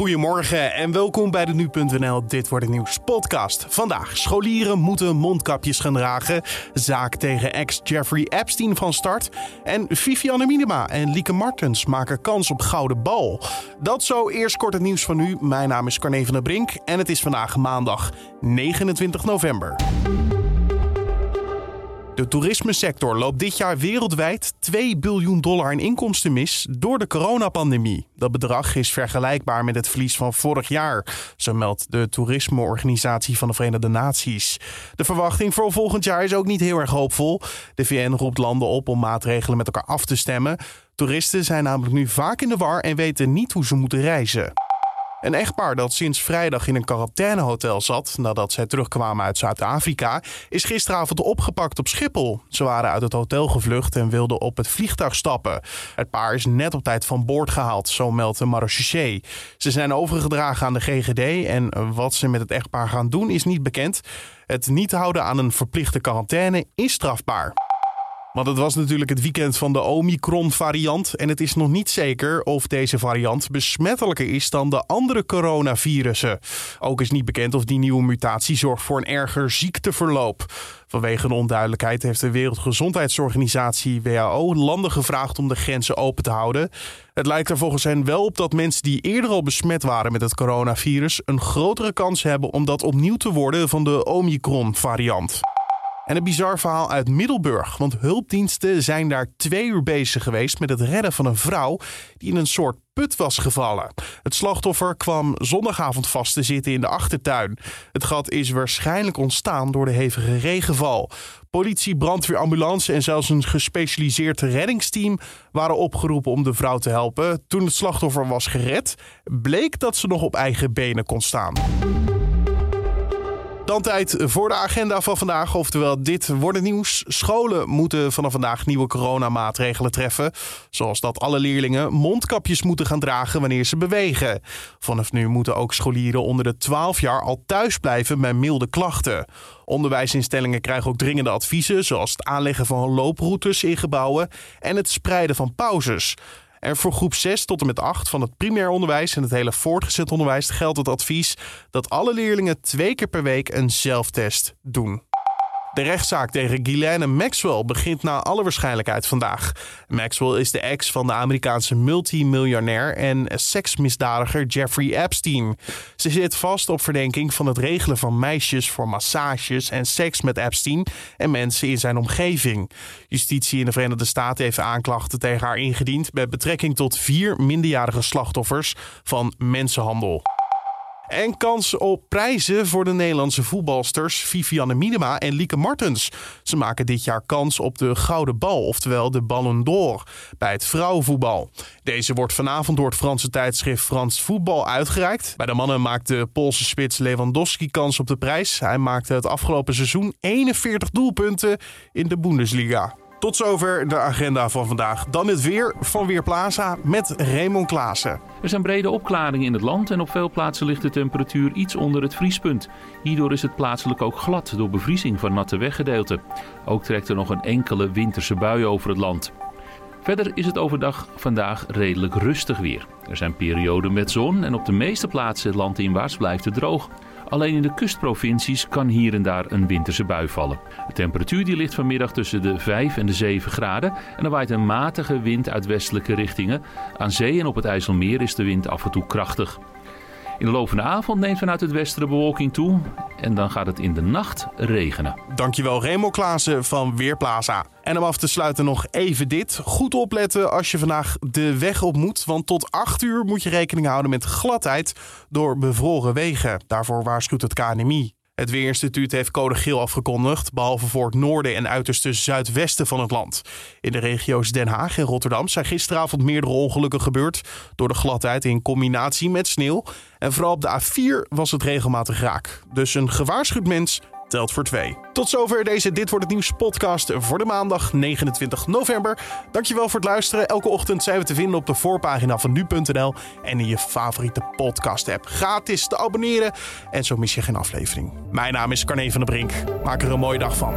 Goedemorgen en welkom bij de Nu.nl Dit Wordt Het Nieuws podcast. Vandaag, scholieren moeten mondkapjes gaan dragen. Zaak tegen ex Jeffrey Epstein van start. En Vivianne Minima en Lieke Martens maken kans op gouden bal. Dat zo, eerst kort het nieuws van nu. Mijn naam is Carne van der Brink en het is vandaag maandag 29 november. De toerismesector loopt dit jaar wereldwijd 2 biljoen dollar in inkomsten mis door de coronapandemie. Dat bedrag is vergelijkbaar met het verlies van vorig jaar, zo meldt de toerismeorganisatie van de Verenigde Naties. De verwachting voor volgend jaar is ook niet heel erg hoopvol. De VN roept landen op om maatregelen met elkaar af te stemmen. Toeristen zijn namelijk nu vaak in de war en weten niet hoe ze moeten reizen. Een echtpaar dat sinds vrijdag in een quarantainehotel zat nadat zij terugkwamen uit Zuid-Afrika, is gisteravond opgepakt op Schiphol. Ze waren uit het hotel gevlucht en wilden op het vliegtuig stappen. Het paar is net op tijd van boord gehaald, zo meldt de marechaussee. Ze zijn overgedragen aan de GGD en wat ze met het echtpaar gaan doen is niet bekend. Het niet houden aan een verplichte quarantaine is strafbaar. Want het was natuurlijk het weekend van de Omicron-variant. En het is nog niet zeker of deze variant besmettelijker is dan de andere coronavirussen. Ook is niet bekend of die nieuwe mutatie zorgt voor een erger ziekteverloop. Vanwege de onduidelijkheid heeft de Wereldgezondheidsorganisatie WHO landen gevraagd om de grenzen open te houden. Het lijkt er volgens hen wel op dat mensen die eerder al besmet waren met het coronavirus een grotere kans hebben om dat opnieuw te worden van de Omicron-variant. En een bizar verhaal uit Middelburg, want hulpdiensten zijn daar twee uur bezig geweest met het redden van een vrouw die in een soort put was gevallen. Het slachtoffer kwam zondagavond vast te zitten in de achtertuin. Het gat is waarschijnlijk ontstaan door de hevige regenval. Politie, brandweer, ambulance en zelfs een gespecialiseerd reddingsteam waren opgeroepen om de vrouw te helpen. Toen het slachtoffer was gered, bleek dat ze nog op eigen benen kon staan. Dan tijd voor de agenda van vandaag. Oftewel, dit wordt het nieuws. Scholen moeten vanaf vandaag nieuwe coronamaatregelen treffen. Zoals dat alle leerlingen mondkapjes moeten gaan dragen wanneer ze bewegen. Vanaf nu moeten ook scholieren onder de 12 jaar al thuis blijven bij milde klachten. Onderwijsinstellingen krijgen ook dringende adviezen, zoals het aanleggen van looproutes in gebouwen en het spreiden van pauzes. En voor groep 6 tot en met 8 van het primair onderwijs en het hele voortgezet onderwijs geldt het advies dat alle leerlingen twee keer per week een zelftest doen. De rechtszaak tegen Ghislaine Maxwell begint na alle waarschijnlijkheid vandaag. Maxwell is de ex van de Amerikaanse multimiljonair en seksmisdadiger Jeffrey Epstein. Ze zit vast op verdenking van het regelen van meisjes voor massages en seks met Epstein en mensen in zijn omgeving. Justitie in de Verenigde Staten heeft aanklachten tegen haar ingediend met betrekking tot vier minderjarige slachtoffers van mensenhandel. En kans op prijzen voor de Nederlandse voetbalsters Vivianne Minima en Lieke Martens. Ze maken dit jaar kans op de Gouden Bal, oftewel de Ballon d'Or, bij het vrouwenvoetbal. Deze wordt vanavond door het Franse tijdschrift Frans Voetbal uitgereikt. Bij de mannen maakt de Poolse spits Lewandowski kans op de prijs. Hij maakte het afgelopen seizoen 41 doelpunten in de Bundesliga. Tot zover de agenda van vandaag. Dan het weer van Weerplaza met Raymond Klaassen. Er zijn brede opklaringen in het land en op veel plaatsen ligt de temperatuur iets onder het vriespunt. Hierdoor is het plaatselijk ook glad door bevriezing van natte weggedeelten. Ook trekt er nog een enkele winterse bui over het land. Verder is het overdag vandaag redelijk rustig weer. Er zijn perioden met zon en op de meeste plaatsen landinwaarts blijft het droog. Alleen in de kustprovincies kan hier en daar een winterse bui vallen. De temperatuur die ligt vanmiddag tussen de 5 en de 7 graden en er waait een matige wind uit westelijke richtingen. Aan zee en op het IJsselmeer is de wind af en toe krachtig. In de loop van de avond neemt vanuit het westen de bewolking toe en dan gaat het in de nacht regenen. Dankjewel Remo Klaassen van Weerplaza. En om af te sluiten nog even dit. Goed opletten als je vandaag de weg op moet, want tot 8 uur moet je rekening houden met gladheid door bevroren wegen. Daarvoor waarschuwt het KNMI. Het Weerinstituut heeft code geel afgekondigd, behalve voor het noorden en uiterste zuidwesten van het land. In de regio's Den Haag en Rotterdam zijn gisteravond meerdere ongelukken gebeurd door de gladheid in combinatie met sneeuw. En vooral op de A4 was het regelmatig raak. Dus een gewaarschuwd mens telt voor twee. Tot zover deze Dit Wordt Het Nieuws podcast voor de maandag 29 november. Dankjewel voor het luisteren. Elke ochtend zijn we te vinden op de voorpagina van nu.nl en in je favoriete podcast app. Gratis te abonneren en zo mis je geen aflevering. Mijn naam is Carne van der Brink. Maak er een mooie dag van.